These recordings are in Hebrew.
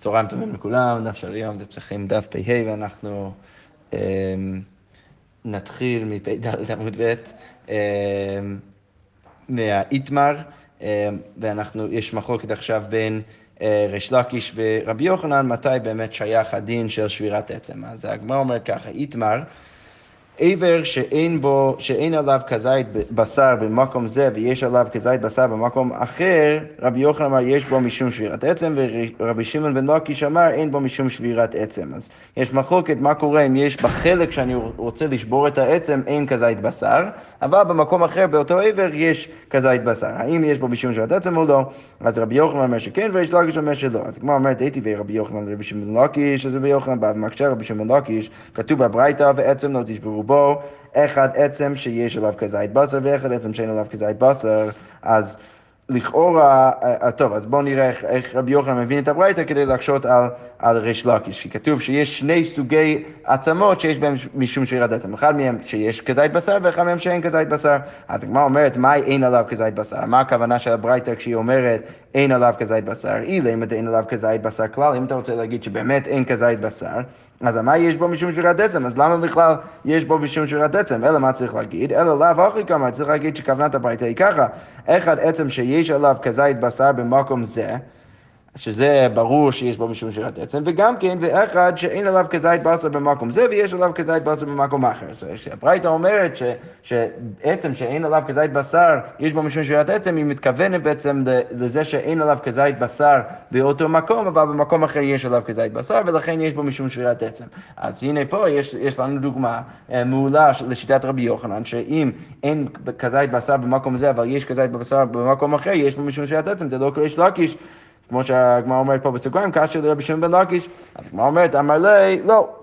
צהריים טובים לכולם, דף של היום זה פסחים דף פ"ה ואנחנו אה, נתחיל מפ"ד עמוד ב' אה, מהאיתמר, אה, ואנחנו, יש מחלוקת עכשיו בין אה, ריש לקיש ורבי יוחנן, מתי באמת שייך הדין של שבירת עצם. אז הגמרא אומרת ככה, איתמר עבר שאין בו, שאין עליו כזית בשר במקום זה ויש עליו כזית בשר במקום אחר, רבי יוחנן אמר יש בו משום שבירת עצם ורבי שמעון בן לקיש אמר אין בו משום שבירת עצם. אז יש מחלוקת מה קורה אם יש בחלק שאני רוצה לשבור את העצם אין כזית בשר, אבל במקום אחר באותו עבר יש כזית בשר. האם יש בו משום שבירת עצם או לא? אז רבי יוחנן אומר שכן ויש לקיש אומר שלא. אז כמו אומרת הייתי ורבי יוחנן לרבי שמעון בן לקיש, אז רבי יוחנן בא ומקשה רבי שמעון בן לקיש, כתוב בברייתא ועצם לא תשברו בו, אחד עצם שיש עליו כזית בשר ואחד עצם שאין עליו כזית בשר, אז לכאורה, אה, טוב, אז בואו נראה איך, איך רבי יוחנן מבין את הברייתא כדי להקשות על, על ריש לקיש, כי כתוב שיש שני סוגי עצמות שיש בהם משום שבירת עצם, אחד מהם שיש כזית בשר ואחד מהם שאין כזית בשר. אז הגמרא אומרת, מה אין עליו כזית בשר? מה הכוונה של הברייתא כשהיא אומרת אין עליו כזית בשר? אילא אם אין עליו כזית בשר כלל, אם אתה רוצה להגיד שבאמת אין כזית בשר, אז מה יש בו משום שבירת עצם? אז למה בכלל יש בו משום שבירת עצם? אלא מה צריך להגיד? אלא לאו אחרי כמה, צריך להגיד שכוונת הברייתא היא ככה, אחד עצם שיש עליו כזית בשר במקום זה, שזה ברור שיש בו משום שירת עצם, וגם כן, ואחד שאין עליו כזית בשר במקום זה, ויש עליו כזית בשר במקום אחר. זאת אומרת, ש, שעצם שאין עליו כזית בשר, יש בו משום שירת עצם, היא מתכוונת בעצם לזה שאין עליו כזית בשר באותו מקום, אבל במקום אחר יש עליו כזית בשר, ולכן יש בו משום שבירת עצם. אז הנה פה יש, יש לנו דוגמה אה, מעולה לשיטת רבי יוחנן, שאם אין כזית בשר במקום זה, אבל יש כזית בשר במקום אחר, יש בו משום שבירת עצם, זה לא קריש לקיש. כמו שהגמרא אומרת פה בסוגריים, קשה לרבי שמעון בן לקיש, אז הגמרא אומרת, אמר לי, לא.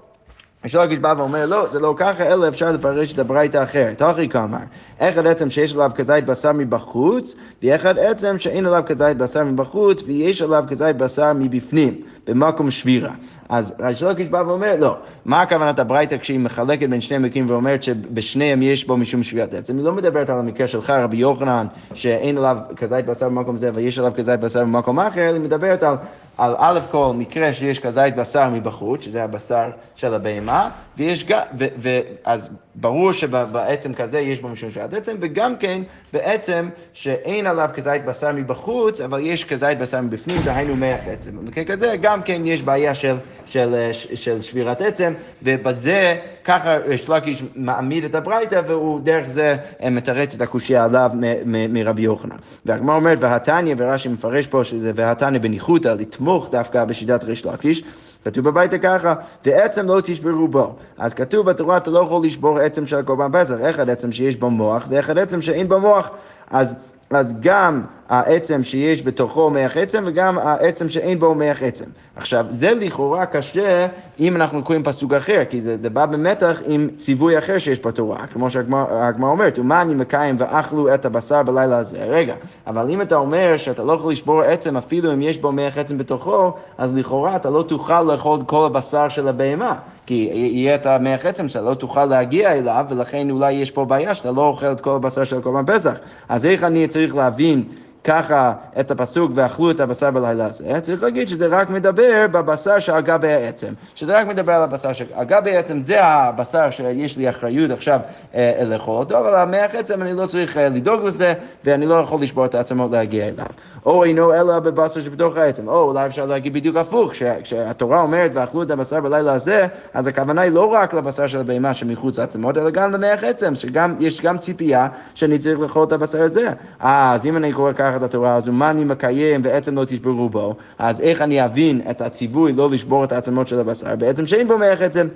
השלוגיש בא ואומר, לא, זה לא ככה, אלא אפשר לפרש את הברייתא האחרת. תוכי כאמר, אחד עצם שיש עליו כזית בשר מבחוץ, ואחד עצם שאין עליו כזית בשר מבחוץ, ויש עליו כזית בשר מבפנים, במקום שבירה. אז השלוגיש בא ואומר, לא, מה הכוונת הברייתא כשהיא מחלקת בין שני מקרים ואומרת שבשניהם יש בו משום שבירת עצם? היא לא מדברת על המקרה שלך, רבי יוחנן, שאין עליו כזית בשר במקום זה ויש עליו כזית בשר במקום אחר, היא מדברת על על א' כל מקרה שיש כזית בשר מבחוץ, שזה הבשר של הבהמה, ויש גם, ואז ברור שבעצם כזה יש בו משום שעת עצם, וגם כן בעצם שאין עליו כזית בשר מבחוץ, אבל יש כזית בשר מבפנים, דהיינו מח עצם. במקרה כזה גם כן יש בעיה של, של, של, של שבירת עצם, ובזה ככה שלקיש מעמיד את הברייתא, והוא דרך זה מתרץ את הקושייה עליו מרבי יוחנן. והגמר אומרת, והתניא, ורש"י מפרש פה שזה והתניא בניחותא, לתמוך דווקא בשיטת ריש לקיש. כתוב בביתה ככה, ועצם לא תשברו בו. אז כתוב בתורה, אתה לא יכול לשבור עצם של קורבן פסח, אחד עצם שיש בו מוח, ואחד עצם שאין בו מוח. אז אז גם העצם שיש בתוכו מח עצם וגם העצם שאין בו מח עצם. עכשיו, זה לכאורה קשה אם אנחנו קוראים פסוק אחר, כי זה, זה בא במתח עם ציווי אחר שיש בתורה, כמו שהגמרא אומרת, ומה אני מקיים ואכלו את הבשר בלילה הזה. רגע, אבל אם אתה אומר שאתה לא יכול לשבור עצם אפילו אם יש בו מח עצם בתוכו, אז לכאורה אתה לא תוכל לאכול כל הבשר של הבהמה, כי יהיה את המח עצם שאתה לא תוכל להגיע אליו, ולכן אולי יש פה בעיה שאתה לא אוכל את כל הבשר של קורבן פסח. אז איך אני צריך להבין ככה את הפסוק ואכלו את הבשר בלילה הזה, צריך להגיד שזה רק מדבר בבשר שעל גבי העצם, שזה רק מדבר על הבשר שעל גבי העצם, זה הבשר שיש לי אחריות עכשיו אה, לאכול אותו, אבל המח עצם אני לא צריך אה, לדאוג לזה, ואני לא יכול לשבור את העצמות להגיע אליו. או אינו אלא בבשר שבתוך העצם, או אולי אפשר להגיד בדיוק הפוך, כשהתורה אומרת ואכלו את הבשר בלילה הזה, אז הכוונה היא לא רק לבשר של הבהמה שמחוץ לעצמות, אלא גם למח עצם, שיש גם ציפייה שאני צריך לאכול את הבשר הזה. אז אם אני קורא ככה את התורה הזו, מה אני מקיים ועצם לא תשברו בו, אז איך אני אבין את הציווי לא לשבור את העצמות של הבשר, בעצם שאין בו מח עצם.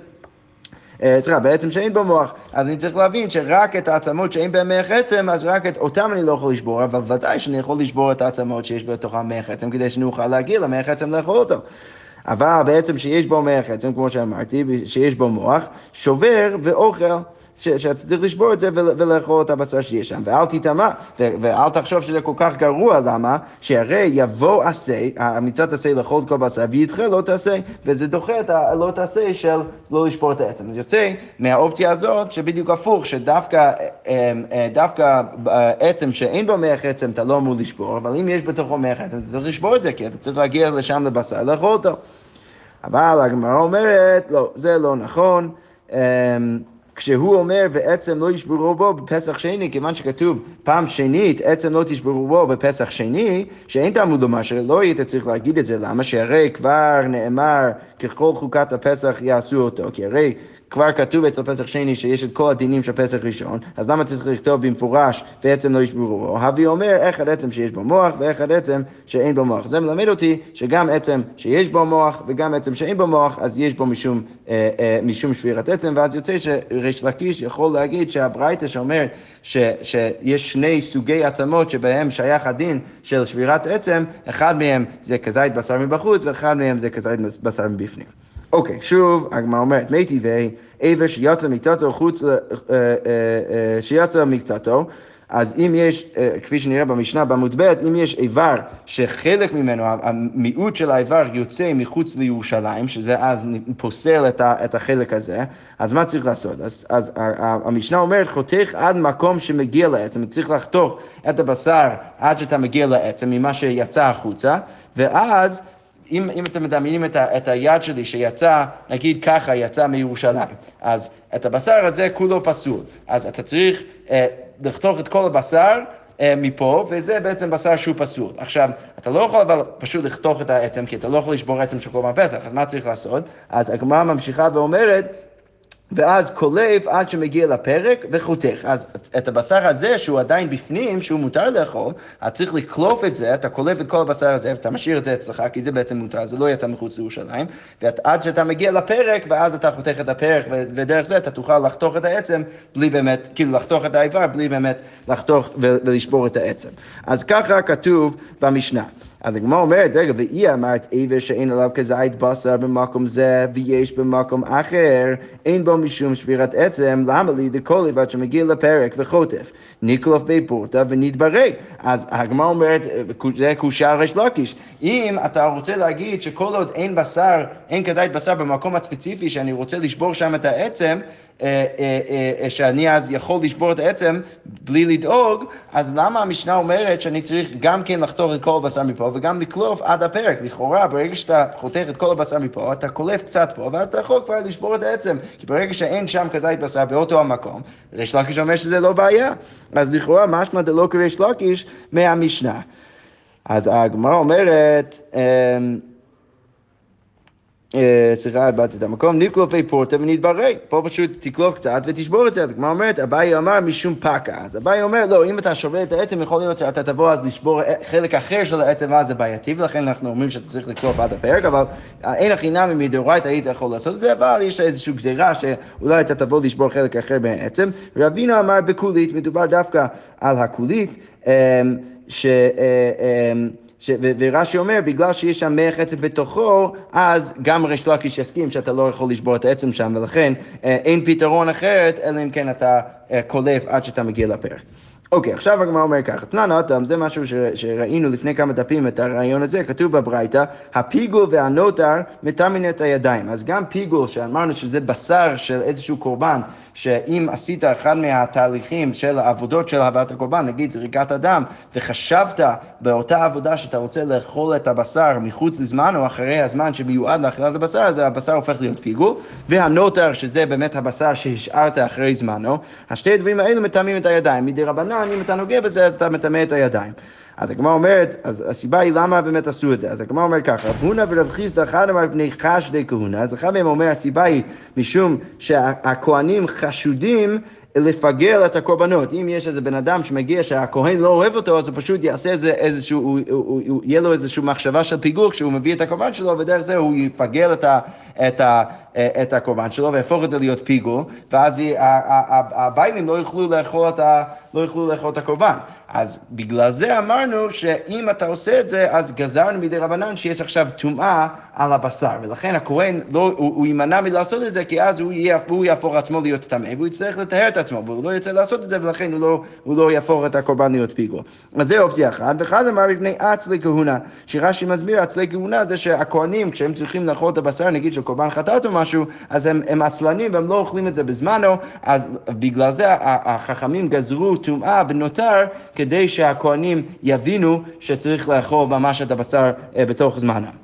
אה, סליחה, בעצם שאין בו מוח. אז אני צריך להבין שרק את העצמות שאין בהן מח עצם, אז רק את אותם אני לא יכול לשבור, אבל ודאי שאני יכול לשבור את העצמות שיש בתוכם מח עצם, כדי שאני אוכל להגיע למח עצם לאכול אותו. אבל בעצם שיש בו מח עצם, כמו שאמרתי, שיש בו מוח, שובר ואוכל. שאתה צריך לשבור את זה ולאכול את הבשר שיש שם, ואל תטמע, ואל תחשוב שזה כל כך גרוע, למה? שהרי יבוא עשה, המצוות עשה לאכול כל בשר, וידחה לא תעשה, וזה דוחה את הלא תעשה של לא לשבור את העצם. אז יוצא מהאופציה הזאת שבדיוק הפוך, שדווקא אה, אה, דווקא עצם שאין בו מח עצם אתה לא אמור לשבור, אבל אם יש בתוכו מח עצם אתה צריך לשבור את זה, כי אתה צריך להגיע לשם לבשר, לאכול אותו. אבל הגמרא אומרת, לא, זה לא נכון. כשהוא אומר ועצם לא ישברו בו בפסח שני, כיוון שכתוב פעם שנית עצם לא תשברו בו בפסח שני, שאין תלמוד לומר שלא היית צריך להגיד את זה, למה? שהרי כבר נאמר ככל חוקת הפסח יעשו אותו, כי הרי כבר כתוב אצל פסח שני שיש את כל הדינים של פסח ראשון, אז למה צריך לכתוב במפורש ועצם לא ישברו? הווי אומר איך עצם שיש בו מוח ואיך עצם שאין בו מוח. זה מלמד אותי שגם עצם שיש בו מוח וגם עצם שאין בו מוח, אז יש בו משום, אה, אה, משום שבירת עצם, ואז יוצא שריש לקיש יכול להגיד שהברייתא שאומרת ש, שיש שני סוגי עצמות שבהם שייך הדין של שבירת עצם, אחד מהם זה כזית בשר מבחוץ ואחד מהם זה כזית בשר מבפנים. אוקיי, שוב, הגמרא אומרת, מי טבעי, עבר שיצא מקצתו חוץ, אה, אה, אה, שיצא מקצתו, אז אם יש, כפי שנראה במשנה בעמוד ב', אם יש איבר שחלק ממנו, המיעוט של האיבר יוצא מחוץ לירושלים, שזה אז פוסל את החלק הזה, אז מה צריך לעשות? אז, אז המשנה אומרת, חותך עד מקום שמגיע לעצם, צריך לחתוך את הבשר עד שאתה מגיע לעצם ממה שיצא החוצה, ואז אם, אם אתם מדמיינים את, את היד שלי שיצא, נגיד ככה, יצא מירושלים, אז את הבשר הזה כולו פסול. אז אתה צריך אה, לחתוך את כל הבשר אה, מפה, וזה בעצם בשר שהוא פסול. עכשיו, אתה לא יכול אבל פשוט לחתוך את העצם, כי אתה לא יכול לשבור עצם של כל פסח, אז מה צריך לעשות? אז הגמרא ממשיכה ואומרת, ואז קולב עד שמגיע לפרק וחותך. אז את הבשר הזה, שהוא עדיין בפנים, שהוא מותר לאכול, אתה צריך לקלוף את זה, אתה קולב את כל הבשר הזה, ואתה משאיר את זה אצלך, כי זה בעצם מותר, זה לא יצא מחוץ לירושלים, ועד שאתה מגיע לפרק, ואז אתה חותך את הפרק, ודרך זה אתה תוכל לחתוך את העצם, בלי באמת, כאילו לחתוך את האיבר, בלי באמת לחתוך ולשבור את העצם. אז ככה כתוב במשנה. אז הגמרא אומרת, רגע, והיא אמרת עבר שאין עליו כזית בשר במקום זה, ויש במקום אחר, אין בו משום שבירת עצם, למה לי דקולי ועד שמגיע לפרק וחוטף, ניקלוף בי פורטה ונתברא. אז הגמרא אומרת, זה קושה ריש לקיש. אם אתה רוצה להגיד שכל עוד אין בשר, אין כזית בשר במקום הספציפי שאני רוצה לשבור שם את העצם, שאני אז יכול לשבור את העצם בלי לדאוג, אז למה המשנה אומרת שאני צריך גם כן לחתוך את כל הבשר מפה וגם לקלוף עד הפרק? לכאורה, ברגע שאתה חותך את כל הבשר מפה, אתה קולף קצת פה, ואז אתה יכול כבר לשבור את העצם. כי ברגע שאין שם כזית בשר באותו המקום, ריש לקיש אומר שזה לא בעיה. אז לכאורה משמע דלא כריש לקיש מהמשנה. אז הגמרא אומרת, אמ, אה, סליחה, איבדתי את המקום, נקלופי פורטה ונתברא. פה פשוט תקלוף קצת ותשבור את זה. אז הגמרא אומרת, אביי אמר משום פקה. אז אביי אומר, לא, אם אתה שובר את העצם, יכול להיות שאתה תבוא אז לשבור חלק אחר של העצם, ואז זה בעייתי, ולכן אנחנו אומרים שאתה צריך לקלוף עד הפרק, אבל אין הכי נמי מדאורייתא היית יכול לעשות את זה, אבל יש איזושהי גזירה שאולי אתה תבוא לשבור חלק אחר מהעצם. רבינו אמר בקולית, מדובר דווקא על הקולית, אמ, ש... ש... ורש"י אומר, בגלל שיש שם מח עצם בתוכו, אז גם ריש לקיש יסכים שאתה לא יכול לשבור את העצם שם, ולכן אה, אין פתרון אחרת, אלא אם כן אתה אה, קולף עד שאתה מגיע לפרק. אוקיי, עכשיו הגמרא אומר ככה, תנא נתם, זה משהו שראינו לפני כמה דפים את הרעיון הזה, כתוב בברייתא, הפיגול והנוטר מטמין את הידיים. אז גם פיגול, שאמרנו שזה בשר של איזשהו קורבן, שאם עשית אחד מהתהליכים של העבודות של הבאת הקורבן, נגיד זריקת הדם, וחשבת באותה עבודה שאתה רוצה לאכול את הבשר מחוץ לזמן או אחרי הזמן שמיועד לאכילת הבשר, אז הבשר הופך להיות פיגול, והנוטר, שזה באמת הבשר שהשארת אחרי זמנו, השתי הדברים האלו מטמאים את הידיים. מדי רבנן, אם אתה נוגע בזה, אז אתה מטמא את הידיים. אז הגמרא אומרת, אז הסיבה היא למה באמת עשו את זה. אז הגמרא אומרת ככה, רב הונא ורב חיסדא אחד אמר בני חשדי כהונה, אז אחד מהם אומר, הסיבה היא משום שהכוהנים חשודים לפגר את הקורבנות. אם יש איזה בן אדם שמגיע שהכהן לא אוהב אותו, אז הוא פשוט יעשה איזה, איזשהו, הוא, הוא, הוא, יהיה לו איזושהי מחשבה של פיגור כשהוא מביא את הקורבן שלו, ודרך זה הוא יפגר את, ה, את, ה, את הקורבן שלו ויהפוך את זה להיות פיגול, ואז הביילים לא יוכלו לאכול את ה... לא יוכלו לאכול את הקורבן. אז בגלל זה אמרנו שאם אתה עושה את זה, אז גזרנו מדי רבנן שיש עכשיו טומאה על הבשר, ולכן הכהן, לא, הוא, הוא יימנע מלעשות את זה, כי אז הוא, יהיה, הוא יהפוך עצמו להיות טמא, והוא יצטרך לטהר את עצמו, והוא לא ירצה לעשות את זה, ולכן הוא לא, הוא לא יהפוך את הקורבן להיות פיגול. אז זה אופציה אחת, ואחד אמר מפני עצלי כהונה, שרש"י מסביר, עצלי כהונה זה שהכהנים, כשהם צריכים לאכול את הבשר, נגיד של קורבן חטאת או משהו, אז הם, הם עצלנים והם לא אוכלים את זה בזמנו, אז בגלל זה החכמים גזרו טומאה בנותר, כדי שהכהנים יבינו שצריך לאכול ממש את הבשר אה, בתוך זמנם.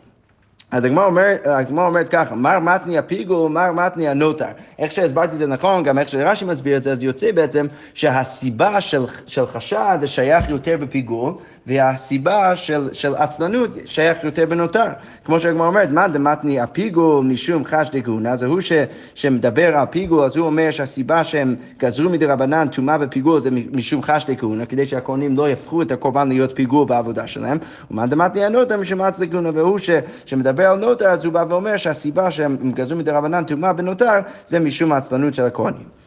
אז הגמרא אומרת, אומרת ככה, מר מתני הפיגול, מר מתני הנוטר. איך שהסברתי את זה נכון, גם איך שרש"י מסביר את זה, אז יוצא בעצם שהסיבה של, של חשד זה שייך יותר בפיגול, והסיבה של, של עצלנות שייך יותר בנותר. כמו שהגמרא אומרת, מה דמתני הפיגול משום חשדי כהונה, זה הוא ש, שמדבר על פיגול, אז הוא אומר שהסיבה שהם גזרו מדי רבנן טומאה בפיגול זה משום חשדי כהונה, כדי שהכהנים לא יהפכו את הקורבן להיות פיגול בעבודה שלהם. ומה דמתני הנותר משום עצלי כהונה, והוא ש, שמדבר על נותר, אז הוא בא ואומר שהסיבה שהם גזרו מדי רבנן טומאה בנותר זה משום העצלנות של הכהנים.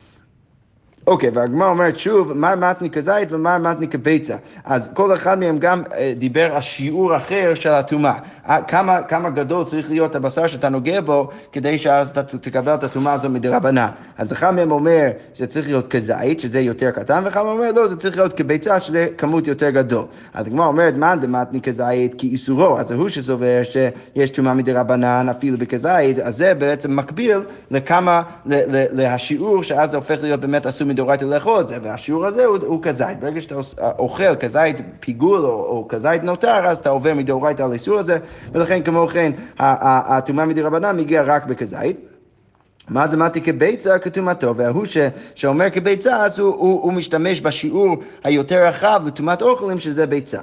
אוקיי, והגמרא אומרת שוב, מר מתני כזית ומר מתני כביצה. אז כל אחד מהם גם אה, דיבר על שיעור אחר של הטומאה. אה, כמה, כמה גדול צריך להיות הבשר שאתה נוגע בו, כדי שאז אתה תקבל את הטומאה הזו מדרבנן. אז אחד מהם אומר שזה צריך להיות כזית, שזה יותר קטן, ואחד אומר לא, זה צריך להיות כביצה, שזה כמות יותר גדול. אז הגמרא אומרת, מה דמתני כזית כי איסורו? אז הוא שסובר שיש טומאה מדרבנן אפילו בכזית, אז זה בעצם מקביל לכמה, להשיעור, שאז זה הופך להיות באמת אסור מדאורייתא לאכול את זה, והשיעור הזה הוא, הוא כזית. ברגע שאתה אוכל כזית פיגול או, או כזית נותר, אז אתה עובר מדאורייתא על האיסור הזה, ולכן כמו כן, הטומאה מדרבנן מגיע רק בכזית. מה דמתי כביצה כטומאתו, וההוא ש, שאומר כביצה, אז הוא, הוא, הוא משתמש בשיעור היותר רחב לטומאת אוכלים, שזה ביצה.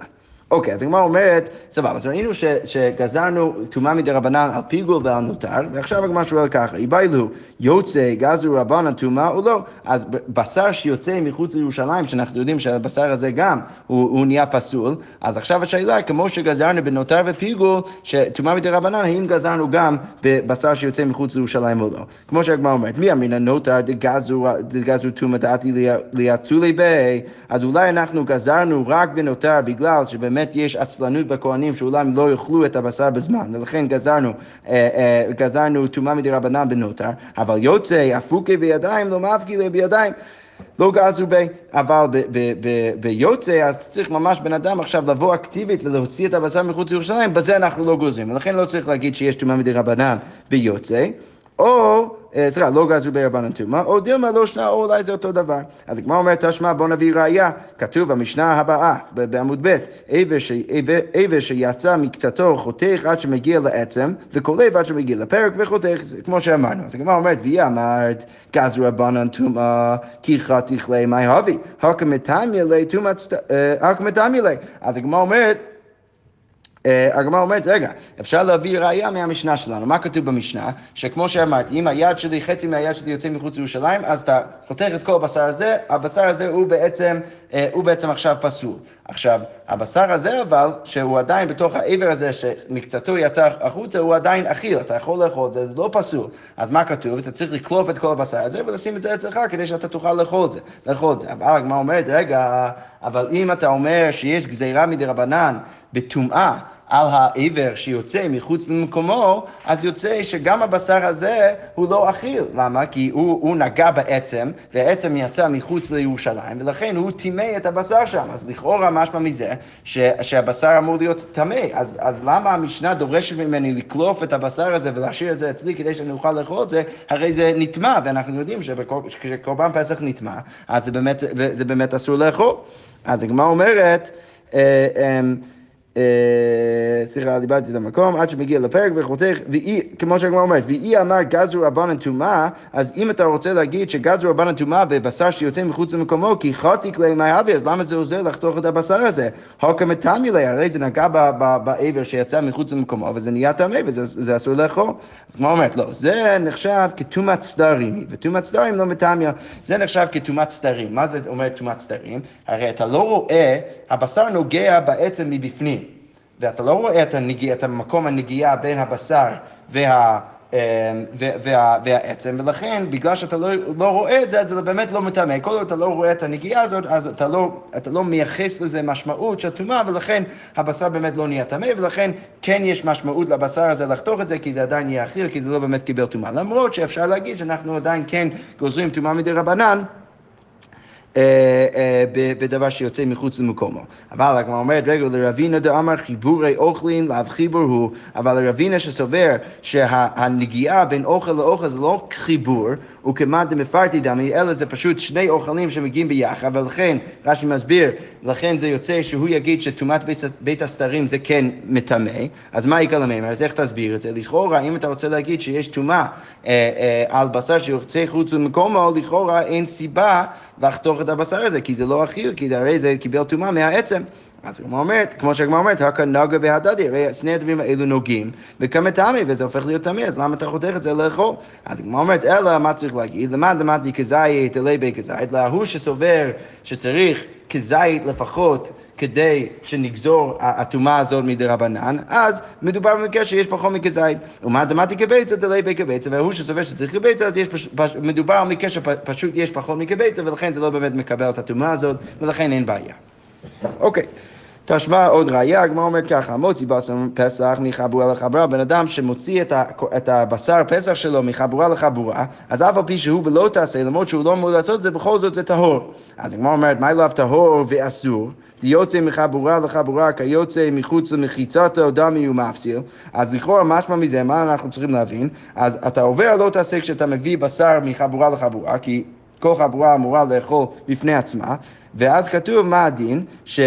אוקיי, אז הגמרא אומרת, סבבה, אז ראינו שגזרנו טומאה מדי רבנן על פיגול ועל נותר, ועכשיו הגמרא שואל ככה, איבאילו יוצא גזרו רבנן טומאה או לא? אז בשר שיוצא מחוץ לירושלים, שאנחנו יודעים שהבשר הזה גם, הוא, הוא נהיה פסול, אז עכשיו השאלה, כמו שגזרנו בנותר ופיגול, שטומאה מדי רבנן, האם גזרנו גם בבשר שיוצא מחוץ לירושלים או לא? כמו שהגמרא אומרת, מי אמרינא נותר דגזרו טומאה דעתי ליצולי בי, אז אולי אנחנו גזרנו רק בנותר בגלל שבאמת באמת יש עצלנות בכהנים שאולי הם לא יאכלו את הבשר בזמן, ולכן גזרנו, אה, אה, גזרנו טומאה מדי רבנן בנותר, אבל יוצא אפוקי בידיים לא מפגילה בידיים. לא גזרו בי, אבל ביוצא, אז צריך ממש בן אדם עכשיו לבוא אקטיבית ולהוציא את הבשר מחוץ לירושלים, בזה אנחנו לא גוזרים, ולכן לא צריך להגיד שיש טומאה מדי רבנן ביוצא. או, אה, סליחה, לא גזרו ברבנן טומאה, או דילמה לא שנה, או אולי זה אותו דבר. אז הגמרא אומרת, תשמע, בוא נביא ראייה. כתוב במשנה הבאה, בעמוד ב', עבר שיצא מקצתו חותך עד שמגיע לעצם, וקולב עד שמגיע לפרק וחותך, כמו שאמרנו. אז הגמרא אומרת, והיא אמרת, גזרו רבנן טומאה, כי חתיך לי מי הקא מטמיה לי טומאה, מטמיה לי. אז הגמרא אומרת, הגמרא אומרת, רגע, אפשר להביא ראייה מהמשנה שלנו. מה כתוב במשנה? שכמו שאמרתי, אם היד שלי, חצי מהיד שלי יוצא מחוץ לירושלים, אז אתה חותך את כל הבשר הזה, הבשר הזה הוא בעצם, אה, הוא בעצם עכשיו פסול. עכשיו, הבשר הזה אבל, שהוא עדיין בתוך העבר הזה, שמקצתו יצא החוצה, הוא עדיין אכיל, אתה יכול לאכול זה, לא פסול. אז מה כתוב? אתה צריך לקלוף את כל הבשר הזה ולשים את זה אצלך כדי שאתה תוכל לאכול את זה. לאכול את זה. אבל הגמרא אומרת, רגע, אבל אם אתה אומר שיש גזירה מדי רבנן בטומאה, על העבר שיוצא מחוץ למקומו, אז יוצא שגם הבשר הזה הוא לא אכיל. למה? כי הוא, הוא נגע בעצם, והעצם יצא מחוץ לירושלים, ולכן הוא טימא את הבשר שם. אז לכאורה משמע מזה ש, שהבשר אמור להיות טמא. אז, אז למה המשנה דורשת ממני לקלוף את הבשר הזה ולהשאיר את זה אצלי כדי שאני אוכל לאכול את זה? הרי זה נטמע, ואנחנו יודעים שכשקורבן פסח נטמע, אז זה באמת, זה באמת אסור לאכול. אז הגמרא אומרת, אה, אה, סליחה, דיברתי את המקום, עד שמגיע לפרק וחותך, ואי, כמו שהגמרא אומרת, ואי אמר גזרו רבנן טומאה, אז אם אתה רוצה להגיד שגזרו רבנן טומאה בבשר שיוצא מחוץ למקומו, כי חתיק ליה מי אבי, אז למה זה עוזר לחתוך את הבשר הזה? הוקא מטמי ליה, הרי זה נגע בעבר שיצא מחוץ למקומו, וזה נהיה טמא, וזה אסור לאכול. אז כמו אומרת, לא, זה נחשב כטומאת סדרים, וטומאת סדרים לא מטמיה, זה נחשב כטומאת סדרים. מה זה אומר טומאת סדרים? הרי אתה לא רואה, הבשר נוגע בעצם מבפנים. ואתה לא רואה את, הנגיע, את המקום הנגיעה בין הבשר וה... והעצם, ולכן בגלל שאתה לא, לא רואה את זה, אז זה באמת לא מטמא. כל עוד אתה לא רואה את הנגיעה הזאת, אז אתה לא, אתה לא מייחס לזה משמעות של טומאה, ולכן הבשר באמת לא נהיה טמא, ולכן כן יש משמעות לבשר הזה לחתוך את זה, כי זה עדיין יהיה אכיל, כי זה לא באמת קיבל טומאה. למרות שאפשר להגיד שאנחנו עדיין כן גוזרים טומאה מדי רבנן. אה, אה, בדבר שיוצא מחוץ למקומו. אבל הגמרא אומרת, רגע, לרבינה דאמר חיבורי אוכלין לאו חיבור הוא, אבל לרבינה שסובר שהנגיעה בין אוכל לאוכל זה לא חיבור, כמעט דמפרטי דמי, אלא זה פשוט שני אוכלים שמגיעים ביחד, ולכן, רש"י מסביר, לכן זה יוצא שהוא יגיד שטומאת בית הסתרים זה כן מטמא, אז מה יקרה למימר? אז איך תסביר את זה? לכאורה, אם אתה רוצה להגיד שיש טומאה אה, על בשר שיוצא חוץ למקומו, לכאורה אין סיבה לחתוך את הבשר הזה, כי זה לא אכיל, כי הרי זה קיבל טומאה מהעצם. אז הגמרא אומרת, כמו שהגמרא אומרת, הקא נגה בהדדי, הרי שני הדברים האלו נוגעים, וכמה טעמי, וזה הופך להיות טמא, אז למה אתה חותך את זה לאכול? אז הגמרא אומרת, אלא מה צריך להגיד? למה דמדתי כזית, אלי בי כזית, להוא שסובר שצריך כזית לפחות כדי שנגזור הטומאה הזאת מדי רבנן, אז מדובר במקרה שיש פחות מכזית. ומה דמתי כביצה דלי בי כביצה, והוא שסובר שצריך כביצה, אז יש פש... פש... מדובר על מקרה שפשוט יש פחות מכביצה, ולכן זה לא באמת מקבל את הטומאה הזאת, ולכן אין בעיה. אוקיי. תשמע עוד ראייה, הגמרא אומרת ככה, מוציא בשר פסח מחבורה לחבורה, בן אדם שמוציא את, הבשר פסח שלו מחבורה לחבורה, אז אף על פי שהוא בלא תעשה, למרות שהוא לא אמור לעשות זה, בכל זאת זה טהור. אז הגמרא אומרת, מה אליו טהור ואסור? יוצא מחבורה לחבורה כיוצא מחוץ למחיצתו דמי ומפסיל, אז לכאורה משמע מזה, מה אנחנו צריכים להבין? אז אתה עובר לא תעשה כשאתה מביא בשר מחבורה לחבורה, כי כל חבורה אמורה לאכול בפני עצמה, ואז כתוב מה הדין, ש...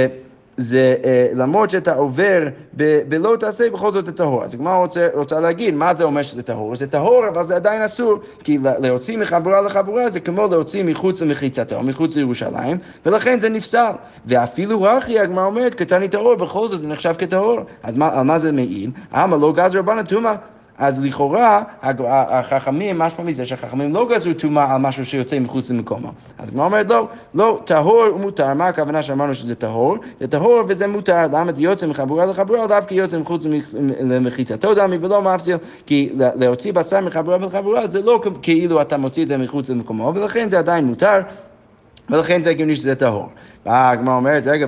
זה אה, למרות שאתה עובר ב, בלא תעשה, בכל זאת זה טהור. אז הגמרא רוצה, רוצה להגיד, מה זה אומר שזה טהור? זה טהור, אבל זה עדיין אסור, כי להוציא מחבורה לחבורה זה כמו להוציא מחוץ למחיצתו, מחוץ לירושלים, ולכן זה נפסל. ואפילו הכי, הגמרא אומרת, קטני טהור, בכל זאת זה נחשב כטהור. אז מה, על מה זה מעיד? אמה לא גזר רבנא טומאה. אז לכאורה החכמים, משמע מזה שהחכמים לא גזרו טומאה על משהו שיוצא מחוץ למקומו. אז הגמרא אומרת לא, לא, טהור ומותר, מה הכוונה שאמרנו שזה טהור? זה טהור וזה מותר, למה יוצא מחבורה לחבורה, דווקא יוצא מחוץ למחיצתו דמי ולא מפסיל, כי להוציא בשר מחבורה לחבורה זה לא כאילו אתה מוציא את זה מחוץ למקומו, ולכן זה עדיין מותר. ולכן זה הגיוני שזה טהור. הגמרא אומרת, רגע,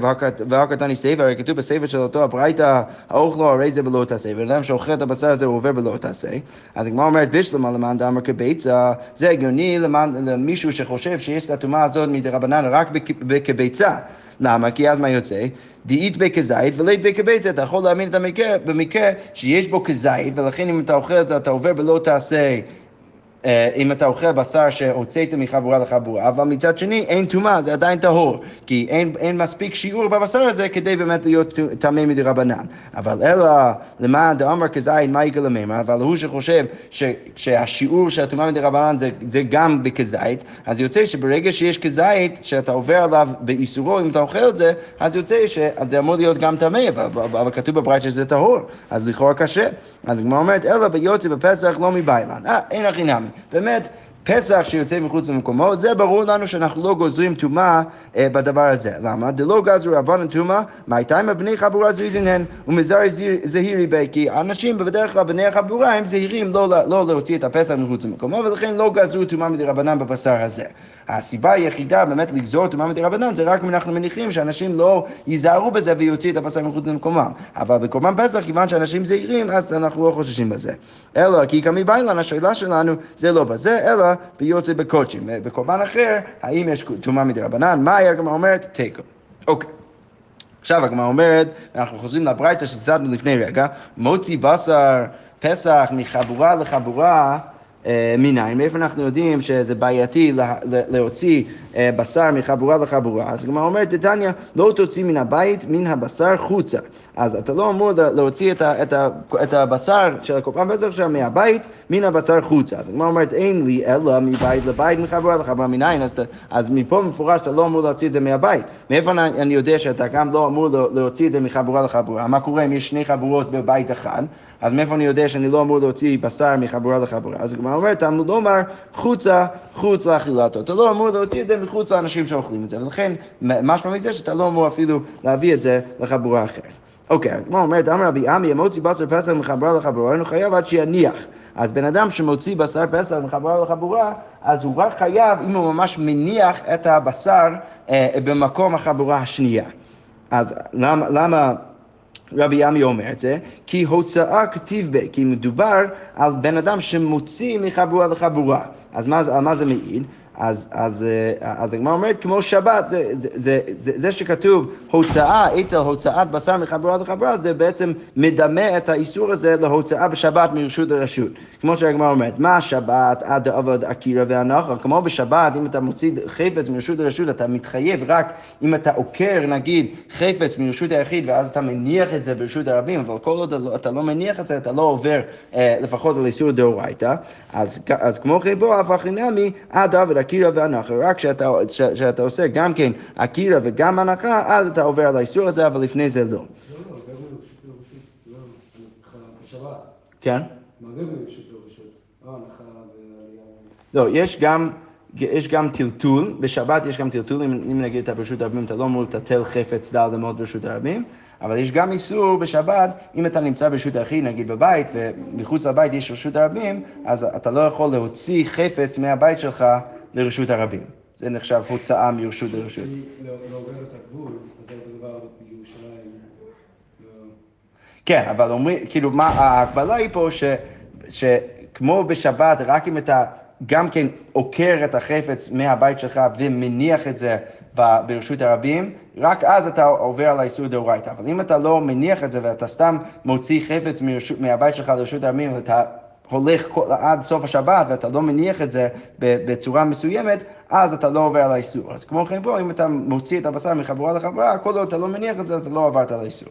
והקטני ספר, הרי כתוב בספר של אותו הברייתא, האוכלו הרי זה בלא תעשה, בן אדם שאוכל את הבשר הזה הוא עובר בלא תעשה. אז הגמרא אומרת, בשלמה למען דאמר כביצה, זה הגיוני למישהו שחושב שיש את הטומאה הזאת מדי רבנן רק כביצה. למה? כי אז מה יוצא? דאית בי כזית ולית בי כביצה. אתה יכול להאמין את המקרה במקרה שיש בו כזית, ולכן אם אתה אוכל את זה אתה עובר בלא תעשה. אה, אם אתה אוכל בשר שהוצאת מחבורה לחבורה, אבל מצד שני אין טומאה, זה עדיין טהור, כי אין, אין מספיק שיעור בבשר הזה כדי באמת להיות טמא מדי רבנן. אבל אלא למען דאמר כזית מה יגאל למימה, אבל הוא שחושב ש, שהשיעור של הטומאה מדי רבנן זה, זה גם בכזית, אז יוצא שברגע שיש כזית, שאתה עובר עליו באיסורו, אם אתה אוכל את זה, אז יוצא שזה אמור להיות גם טמא, אבל, אבל כתוב בברית שזה טהור, אז לכאורה קשה. אז הגמרא אומרת, אלא ביוצא בפסח לא מביילן. אה, אין הכי נמי. באמת, פסח שיוצא מחוץ למקומו, זה ברור לנו שאנחנו לא גוזרים טומאה אה, בדבר הזה. למה? דלא גזרו רבנן טומאה, מהייתיים בני חבורה זריזין הן, ומזרי זהירי בי, כי אנשים בדרך כלל בני החבורה הם זהירים לא, לא להוציא את הפסח מחוץ למקומו, ולכן לא גזרו טומאה מדי רבנן בבשר הזה. הסיבה היחידה באמת לגזור טומאה מדי רבנן זה רק אם אנחנו מניחים שאנשים לא ייזהרו בזה ויוציא את הבשר מחוץ למקומם. אבל בקורבן פסח, כיוון שאנשים זהירים, אז אנחנו לא חוששים בזה. אלא כי כמי השאלה שלנו זה לא בזה, אלא ביוצא בקודשים. בקורבן אחר, האם יש טומאה מדי רבנן? מה הגמרא אומרת? תיקו. אוקיי. עכשיו הגמרא אומרת, אנחנו חוזרים לברייתא שציטטנו לפני רגע, מוציא בשר פסח מחבורה לחבורה מניין, מאיפה אנחנו יודעים שזה בעייתי להוציא אה, בשר מחבורה לחבורה? אז הגמרא אומרת, דתניא, לא תוציא מן הבית, מן הבשר חוצה. אז אתה לא אמור להוציא את, ה, את, ה, את הבשר של הקורבן פסח שלך מהבית, מן הבשר חוצה. אז הגמרא אומרת, אין לי אלא מבית לבית, מחבורה לחבורה מניין, אז, אז מפה מפורש אתה לא אמור להוציא את זה מהבית. מאיפה אני, אני יודע שאתה גם לא אמור להוציא את זה מחבורה לחבורה? מה קורה אם יש שני חבורות בבית אחד? אז מאיפה אני יודע שאני לא אמור להוציא בשר מחבורה לחבורה? אז הגמרא אומרת, תלמוד לומר חוצה, חוץ לאכילתו. אתה לא אמור להוציא את זה מחוץ לאנשים שאוכלים את זה, ולכן משמע מזה שאתה לא אמור אפילו להביא את זה לחבורה אחרת. אוקיי, הגמרא אומרת, אמר רבי עמי, המוציא בשר פסח מחברה לחבורה, אינו חייב עד שיניח. אז בן אדם שמוציא בשר פסח מחברה לחבורה, אז הוא רק חייב אם הוא ממש מניח את הבשר אה, במקום החבורה השנייה. אז למה, למה רבי עמי אומר את זה? כי הוצאה כתיב ב, כי מדובר על בן אדם שמוציא מחבורה לחבורה. אז מה, על מה זה מעיד? אז, אז, אה, אז הגמרא אומרת, כמו שבת, זה, זה, זה, זה, זה שכתוב הוצאה, אצל הוצאת בשר מחברה לחברה, זה בעצם מדמה את האיסור הזה להוצאה בשבת מרשות לרשות. כמו שהגמרא אומרת, מה שבת עד עבוד אקירא והנחה? כמו בשבת, אם אתה מוציא חפץ מרשות לרשות, אתה מתחייב רק אם אתה עוקר, נגיד, חפץ מרשות היחיד, ואז אתה מניח את זה ברשות הרבים, אבל כל עוד אתה לא מניח את זה, אתה לא עובר אה, לפחות על איסור דאורייתא. אז, אז כמו פה, אף הכי נמי, עד עבוד אקירא והנחה, רק כשאתה עושה גם כן אקירא וגם הנחה, אז אתה עובר על האיסור הזה, אבל לפני זה לא. לא, לא, לא. כן? אה. לא, יש גם... יש גם טלטול, בשבת יש גם טלטול, אם, אם נגיד אתה ברשות הרבים, אתה לא אמור לטלטל חפץ דל אמות ברשות הרבים, אבל יש גם איסור בשבת, אם אתה נמצא ברשות היחיד, נגיד בבית, ומחוץ לבית יש רשות הרבים, אז אתה לא יכול להוציא חפץ מהבית שלך לרשות הרבים. זה נחשב הוצאה מרשות לרשות. לא לא. לא- כן, אבל אומרים, כאילו, מה, ההגבלה היא פה ש, שכמו בשבת, רק אם אתה גם כן עוקר את החפץ מהבית שלך ומניח את זה ברשות הרבים, רק אז אתה עובר על האיסור דאורייתא. אבל אם אתה לא מניח את זה ואתה סתם מוציא חפץ מרשות, מהבית שלך לרשות הרבים ואתה הולך כל, עד סוף השבת ואתה לא מניח את זה בצורה מסוימת, אז אתה לא עובר על האיסור. אז כמו כן פה, אם אתה מוציא את הבשר מחבורה לחברה, כל עוד אתה לא מניח את זה, אתה לא עברת על האיסור.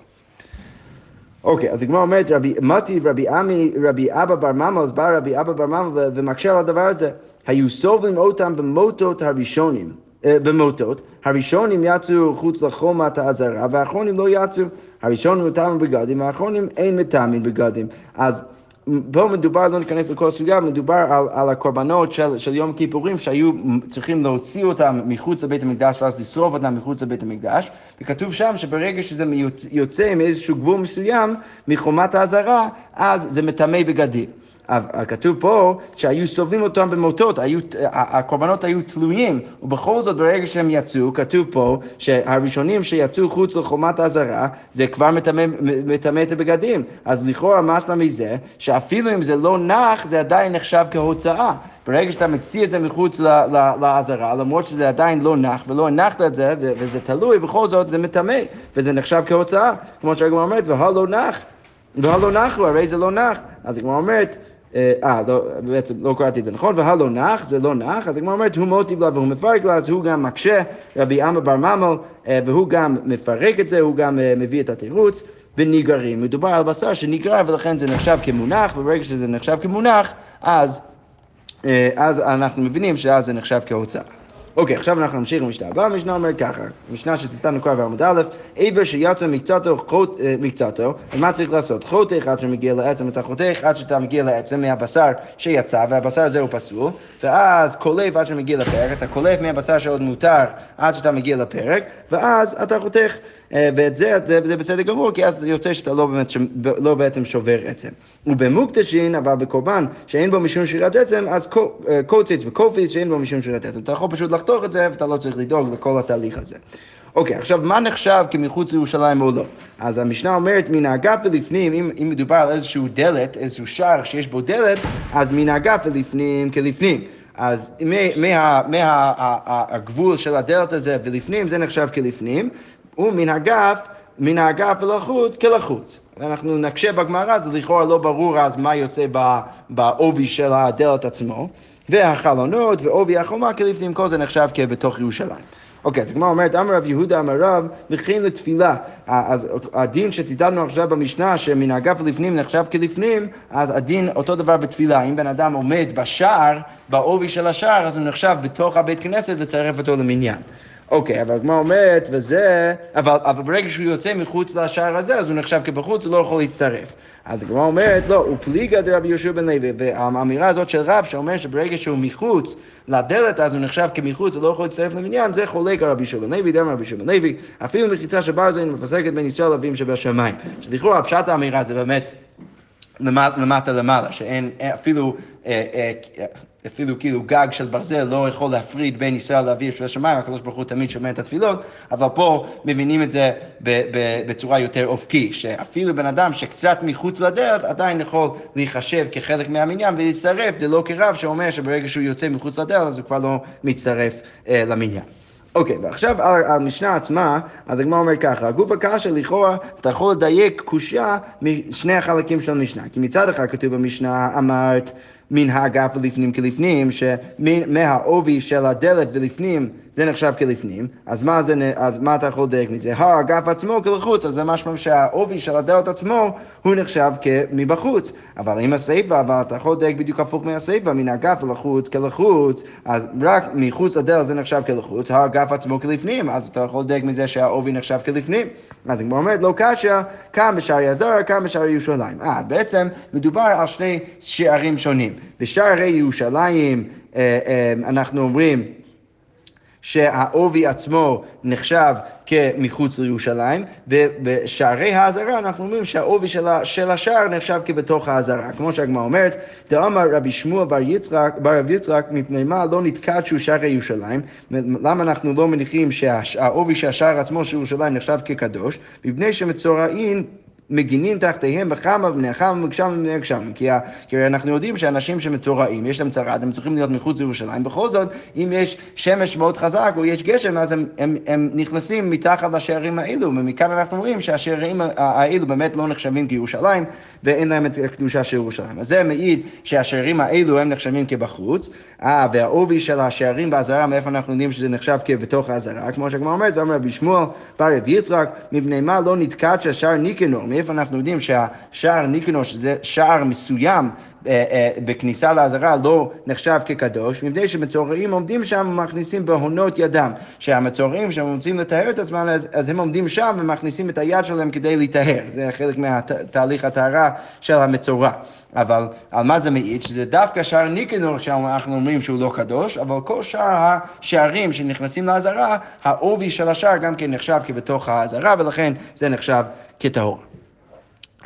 אוקיי, אז הגמרא אומרת, רבי מתי רבי עמי, רבי אבא בר ממה, אז בא רבי אבא בר ממה ו- ומקשה על הדבר הזה. היו סובלים אותם במוטות הראשונים, אה, במוטות, הראשונים יצאו חוץ לחומת העזרה, והאחרונים לא יצאו. הראשונים מטעמים בגדים, והאחרונים אין מטעמים בגדים. אז פה מדובר, לא ניכנס לכל הסוגיה, מדובר על, על הקורבנות של, של יום הכיפורים שהיו צריכים להוציא אותם מחוץ לבית המקדש ואז לשרוף אותם מחוץ לבית המקדש, וכתוב שם שברגע שזה יוצא מאיזשהו גבול מסוים מחומת האזהרה, אז זה מטמא בגדים. כתוב פה שהיו סובלים אותם במוטות, היו, הקורבנות היו תלויים, ובכל זאת ברגע שהם יצאו, כתוב פה שהראשונים שיצאו חוץ לחומת האזהרה, זה כבר מטמא את הבגדים. אז לכאורה משמע מזה, שאפילו אם זה לא נח, זה עדיין נחשב כהוצאה. ברגע שאתה מציא את זה מחוץ לאזהרה, למרות שזה עדיין לא נח ולא הנחת את זה, וזה תלוי, בכל זאת זה מטמא, וזה נחשב כהוצאה. כמו שהגמרא אומרת, והלא נח. והלא נחו, הרי זה לא נח. אז הגמרא אומרת, אה, לא, בעצם לא קראתי את זה נכון, והלא נח, זה לא נח, אז הגמרא אומרת, הוא מוטיב לה והוא מפרק לה, אז הוא גם מקשה, רבי עמא בר ממל, אה, והוא גם מפרק את זה, הוא גם אה, מביא את התירוץ. וניגרים, מדובר על בשר שניגר ולכן זה נחשב כמונח, וברגע שזה נחשב כמונח, אז, אה, אז אנחנו מבינים שאז זה נחשב כהוצאה. אוקיי, עכשיו אנחנו נמשיך למשנה הבאה, המשנה אומרת ככה, משנה שציטטנו כבר בעמוד א', עבר שיצא מקצתו, חוט, אה, מקצתו, מה צריך לעשות? חותך עד שמגיע לעצם, אתה חותך עד שאתה מגיע לעצם מהבשר שיצא, והבשר הזה הוא פסול, ואז קולף עד שמגיע לפרק, אתה קולף מהבשר שעוד מותר עד שאתה מגיע לפרק, ואז אתה חותך. אה, ואת זה, זה, זה בסדר גמור, כי אז יוצא שאתה לא, באמת, לא בעצם שובר עצם. ובמוקדשין, אבל בקורבן שאין בו משום שירת עצם, אז אה, קוציץ וקופיץ שאין בו משום שירת עצם. אתה יכול פשוט לחתוך את זה, ואתה לא צריך לדאוג לכל התהליך הזה. אוקיי, עכשיו, מה נחשב כמחוץ לירושלים או לא? אז המשנה אומרת, מן האגף ולפנים, אם, אם מדובר על איזשהו דלת, איזשהו שער שיש בו דלת, אז מן האגף ולפנים כלפנים. אז מהגבול של הדלת הזה ולפנים, זה נחשב כלפנים, ומן האגף, מן האגף ולחוץ כלחוץ. אנחנו נקשה בגמרא, זה לכאורה לא ברור אז מה יוצא בעובי של הדלת עצמו. והחלונות ועובי החומה כלפנים, כל זה נחשב כבתוך ירושלים. אוקיי, אז הגמרא אומרת, אמר רב יהודה אמר רב, וכן לתפילה. אז הדין שציטטנו עכשיו במשנה, שמן האגף לפנים נחשב כלפנים, אז הדין אותו דבר בתפילה. אם בן אדם עומד בשער, בעובי של השער, אז הוא נחשב בתוך הבית כנסת לצרף אותו למניין. אוקיי, אבל הגמרא אומרת, וזה, אבל, אבל ברגע שהוא יוצא מחוץ לשער הזה, אז הוא נחשב כבחוץ, הוא לא יכול להצטרף. אז הגמרא אומרת, לא, הוא פליגה דרבי יהושע בן לוי, והאמירה הזאת של רב, שאומר שברגע שהוא מחוץ לדלת, אז הוא נחשב כמחוץ, הוא לא יכול להצטרף למניין, זה חולק על רבי יהושע בן לוי, דרבי יהושע בן לוי, אפילו מחיצה של ברזל מפסקת בין ישראל לאבים שבשמיים. שלכאורה, פשט האמירה זה באמת... למטה למעלה, שאין אפילו, אה, אה, אפילו כאילו גג של ברזל לא יכול להפריד בין ישראל לאוויר של השמיים, הקדוש ברוך הוא תמיד שומע את התפילות, אבל פה מבינים את זה בצורה יותר אופקי, שאפילו בן אדם שקצת מחוץ לדלת עדיין יכול להיחשב כחלק מהמניין ולהצטרף, זה לא כרב שאומר שברגע שהוא יוצא מחוץ לדלת אז הוא כבר לא מצטרף אה, למניין. אוקיי, ועכשיו המשנה עצמה, אז הגמרא אומר ככה, הגוף הקשה לכאורה, אתה יכול לדייק קושייה משני החלקים של המשנה. כי מצד אחד כתוב במשנה, אמרת מן האגף ולפנים כלפנים, שמהעובי של הדלת ולפנים זה נחשב כלפנים, אז מה, זה, אז מה אתה יכול לדייק מזה? האגף עצמו כלחוץ, אז זה משמע שהעובי של הדלת עצמו הוא נחשב כמבחוץ. אבל אם הסיפה, אבל אתה יכול לדייק בדיוק הפוך מהסיפה, מן האגף לחוץ כלחוץ, אז רק מחוץ לדלת זה נחשב כלחוץ, האגף עצמו כלפנים, אז אתה יכול לדייק מזה שהעובי נחשב כלפנים. אז היא אומרת, לא קשיא, כאן בשערי הזוהר, כאן בשערי ירושלים. אה, בעצם מדובר על שני שערים שונים. בשערי ירושלים אה, אה, אנחנו אומרים שהעובי עצמו נחשב כמחוץ לירושלים, ובשערי האזהרה אנחנו אומרים שהעובי של, של השער נחשב כבתוך האזהרה. כמו שהגמרא אומרת, דאמר רבי שמואל בר יצחק, בר רב יצחק, מפני מה לא נתקדשו שערי ירושלים? למה אנחנו לא מניחים שהעובי של השער עצמו של ירושלים נחשב כקדוש? מפני שמצורעים מגינים תחתיהם בכמה ובני החם ומגשם ובני הגשם. כי, אנחנו יודעים שאנשים שמצורעים, יש להם צרת, הם צריכים להיות מחוץ לירושלים. בכל זאת, אם יש שמש מאוד חזק או יש גשם, אז הם, הם, הם נכנסים מתחת לשערים האלו, ומכאן אנחנו רואים שהשערים האלו באמת לא נחשבים כירושלים, ואין להם את הקדושה של ירושלים. אז זה מעיד שהשערים האלו הם נחשבים כבחוץ, אה, והעובי של השערים באזהרה, מאיפה אנחנו יודעים שזה נחשב כבתוך האזהרה, כמו שהגמרא אומרת, ואמר רבי שמואל, בר רב יצחק, מפני מה לא נתקד שהשער ניקנור, מאיפה אנחנו יודעים שהשער ניקנור, שזה שער מסוים, אה, אה, בכניסה לעזרה לא נחשב כקדוש, מפני שמצורעים עומדים שם ומכניסים בהונות ידם. שהמצורעים, כשהם רוצים לטהר את עצמם, אז, אז הם עומדים שם ומכניסים את היד שלהם כדי להיטהר. זה חלק מהתהליך הטהרה של המצורע. אבל על מה זה מעיד? שזה דווקא שער ניקנור שאנחנו אומרים שהוא לא קדוש, אבל כל שאר השערים שנכנסים לעזרה, העובי של השער גם כן נחשב כבתוך העזרה, ולכן זה נחשב כטהור.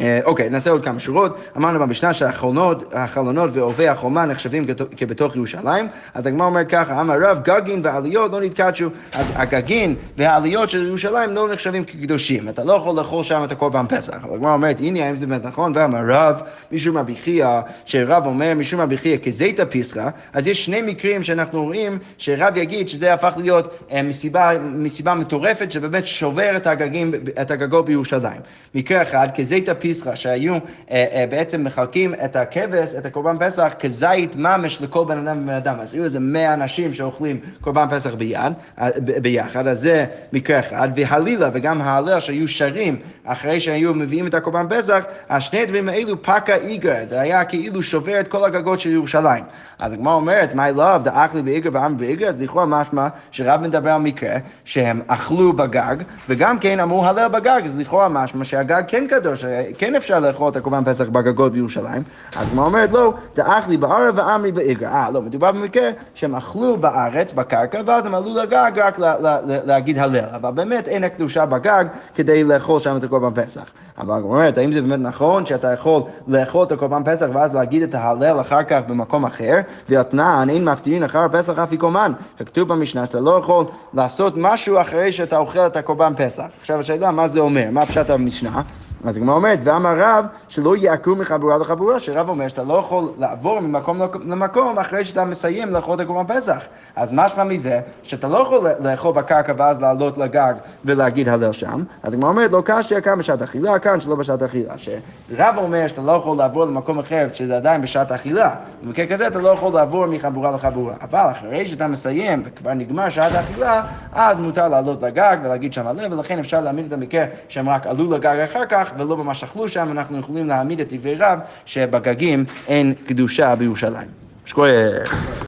אה, אוקיי, נעשה עוד כמה שורות. אמרנו במשנה שהחלונות ועובי החומה נחשבים כבתוך ירושלים, אז הגמרא אומר ככה, אמר רב, גגין ועליות לא נתקדשו, אז הגגין והעליות של ירושלים לא נחשבים כקדושים, אתה לא יכול לאכול שם את הקורבן פסח. אבל הגמרא אומרת, הנה, האם זה באמת נכון? ואמר רב, משום רבי חייא, שרב אומר משום רבי חייא כזיתא פיסחא, אז יש שני מקרים שאנחנו רואים שרב יגיד שזה הפך להיות אה, מסיבה, מסיבה מטורפת שבאמת שובר את, הגגים, את הגגות בירושלים. מקרה אחד, כזיתא פיסחא, פיסחא, שהיו אה, אה, בעצם מחלקים את הכבש, את הקורבן פסח, כזית ממש לכל בן אדם ובן אדם. אז היו איזה מאה אנשים שאוכלים קורבן פסח ביד, אה, ביחד, אז זה מקרה אחד. והלילה וגם ההלל שהיו שרים אחרי שהיו מביאים את הקורבן פסח, השני הדברים האלו פקה איגרא, זה היה כאילו שובר את כל הגגות של ירושלים. אז הגמרא אומרת, my love, דאך לי באיגרא ועם באיגרא, אז לכאורה משמע שרב מדבר על מקרה שהם אכלו בגג, וגם כן אמרו הלל בגג, אז לכאורה משמע שהגג כן קדוש, כן אפשר לאכול את הקורבן פסח בגגות בירושלים. הגמרא אומרת, לא, דאך לי בערב ואמרי באיגרא. אה, לא, מדובר במקרה שהם אכלו בארץ, בקרקע, ואז הם עלו לגג רק להגיד הלל. אבל באמת אין הקדושה בגג כדי לאכול שם את הקורבן פסח. אבל הגמרא אומרת, האם זה באמת נכון שאתה יכול לאכול את הקורבן פסח ואז להגיד את ההלל אחר כך במקום אחר? ואתנן, אין מפטירין אחר הפסח אף יקומן. כתוב במשנה שאתה לא יכול לעשות משהו אחרי שאתה אוכל את הקורבן פסח. עכשיו השאלה, מה זה אומר? מה פשט המשנה? אז הגמרא אומרת, ואמר רב שלא יעקרו מחבורה לחבורה, שרב אומר שאתה לא יכול לעבור ממקום למקום אחרי שאתה מסיים לאכול את הקורבן פסח. אז משמע מזה, שאתה לא יכול לאכול בקרקע ואז לעלות לגג ולהגיד הלל שם. אז הגמרא אומרת, לא קשיא כאן בשעת אכילה, כאן שלא בשעת אכילה. שרב אומר שאתה לא יכול לעבור למקום אחר שזה עדיין בשעת אכילה. במקרה כזה אתה לא יכול לעבור מחבורה לחבורה. אבל אחרי שאתה מסיים וכבר נגמר שעת האכילה, אז מותר לעלות לגג ולהגיד שם הלל, ולכן אפשר להעמיד את המקרה שהם רק עלו לגג אחר כך ולא ממש אכלו שם, אנחנו יכולים להעמיד את דברי רב שבגגים אין קדושה בירושלים. שקורא...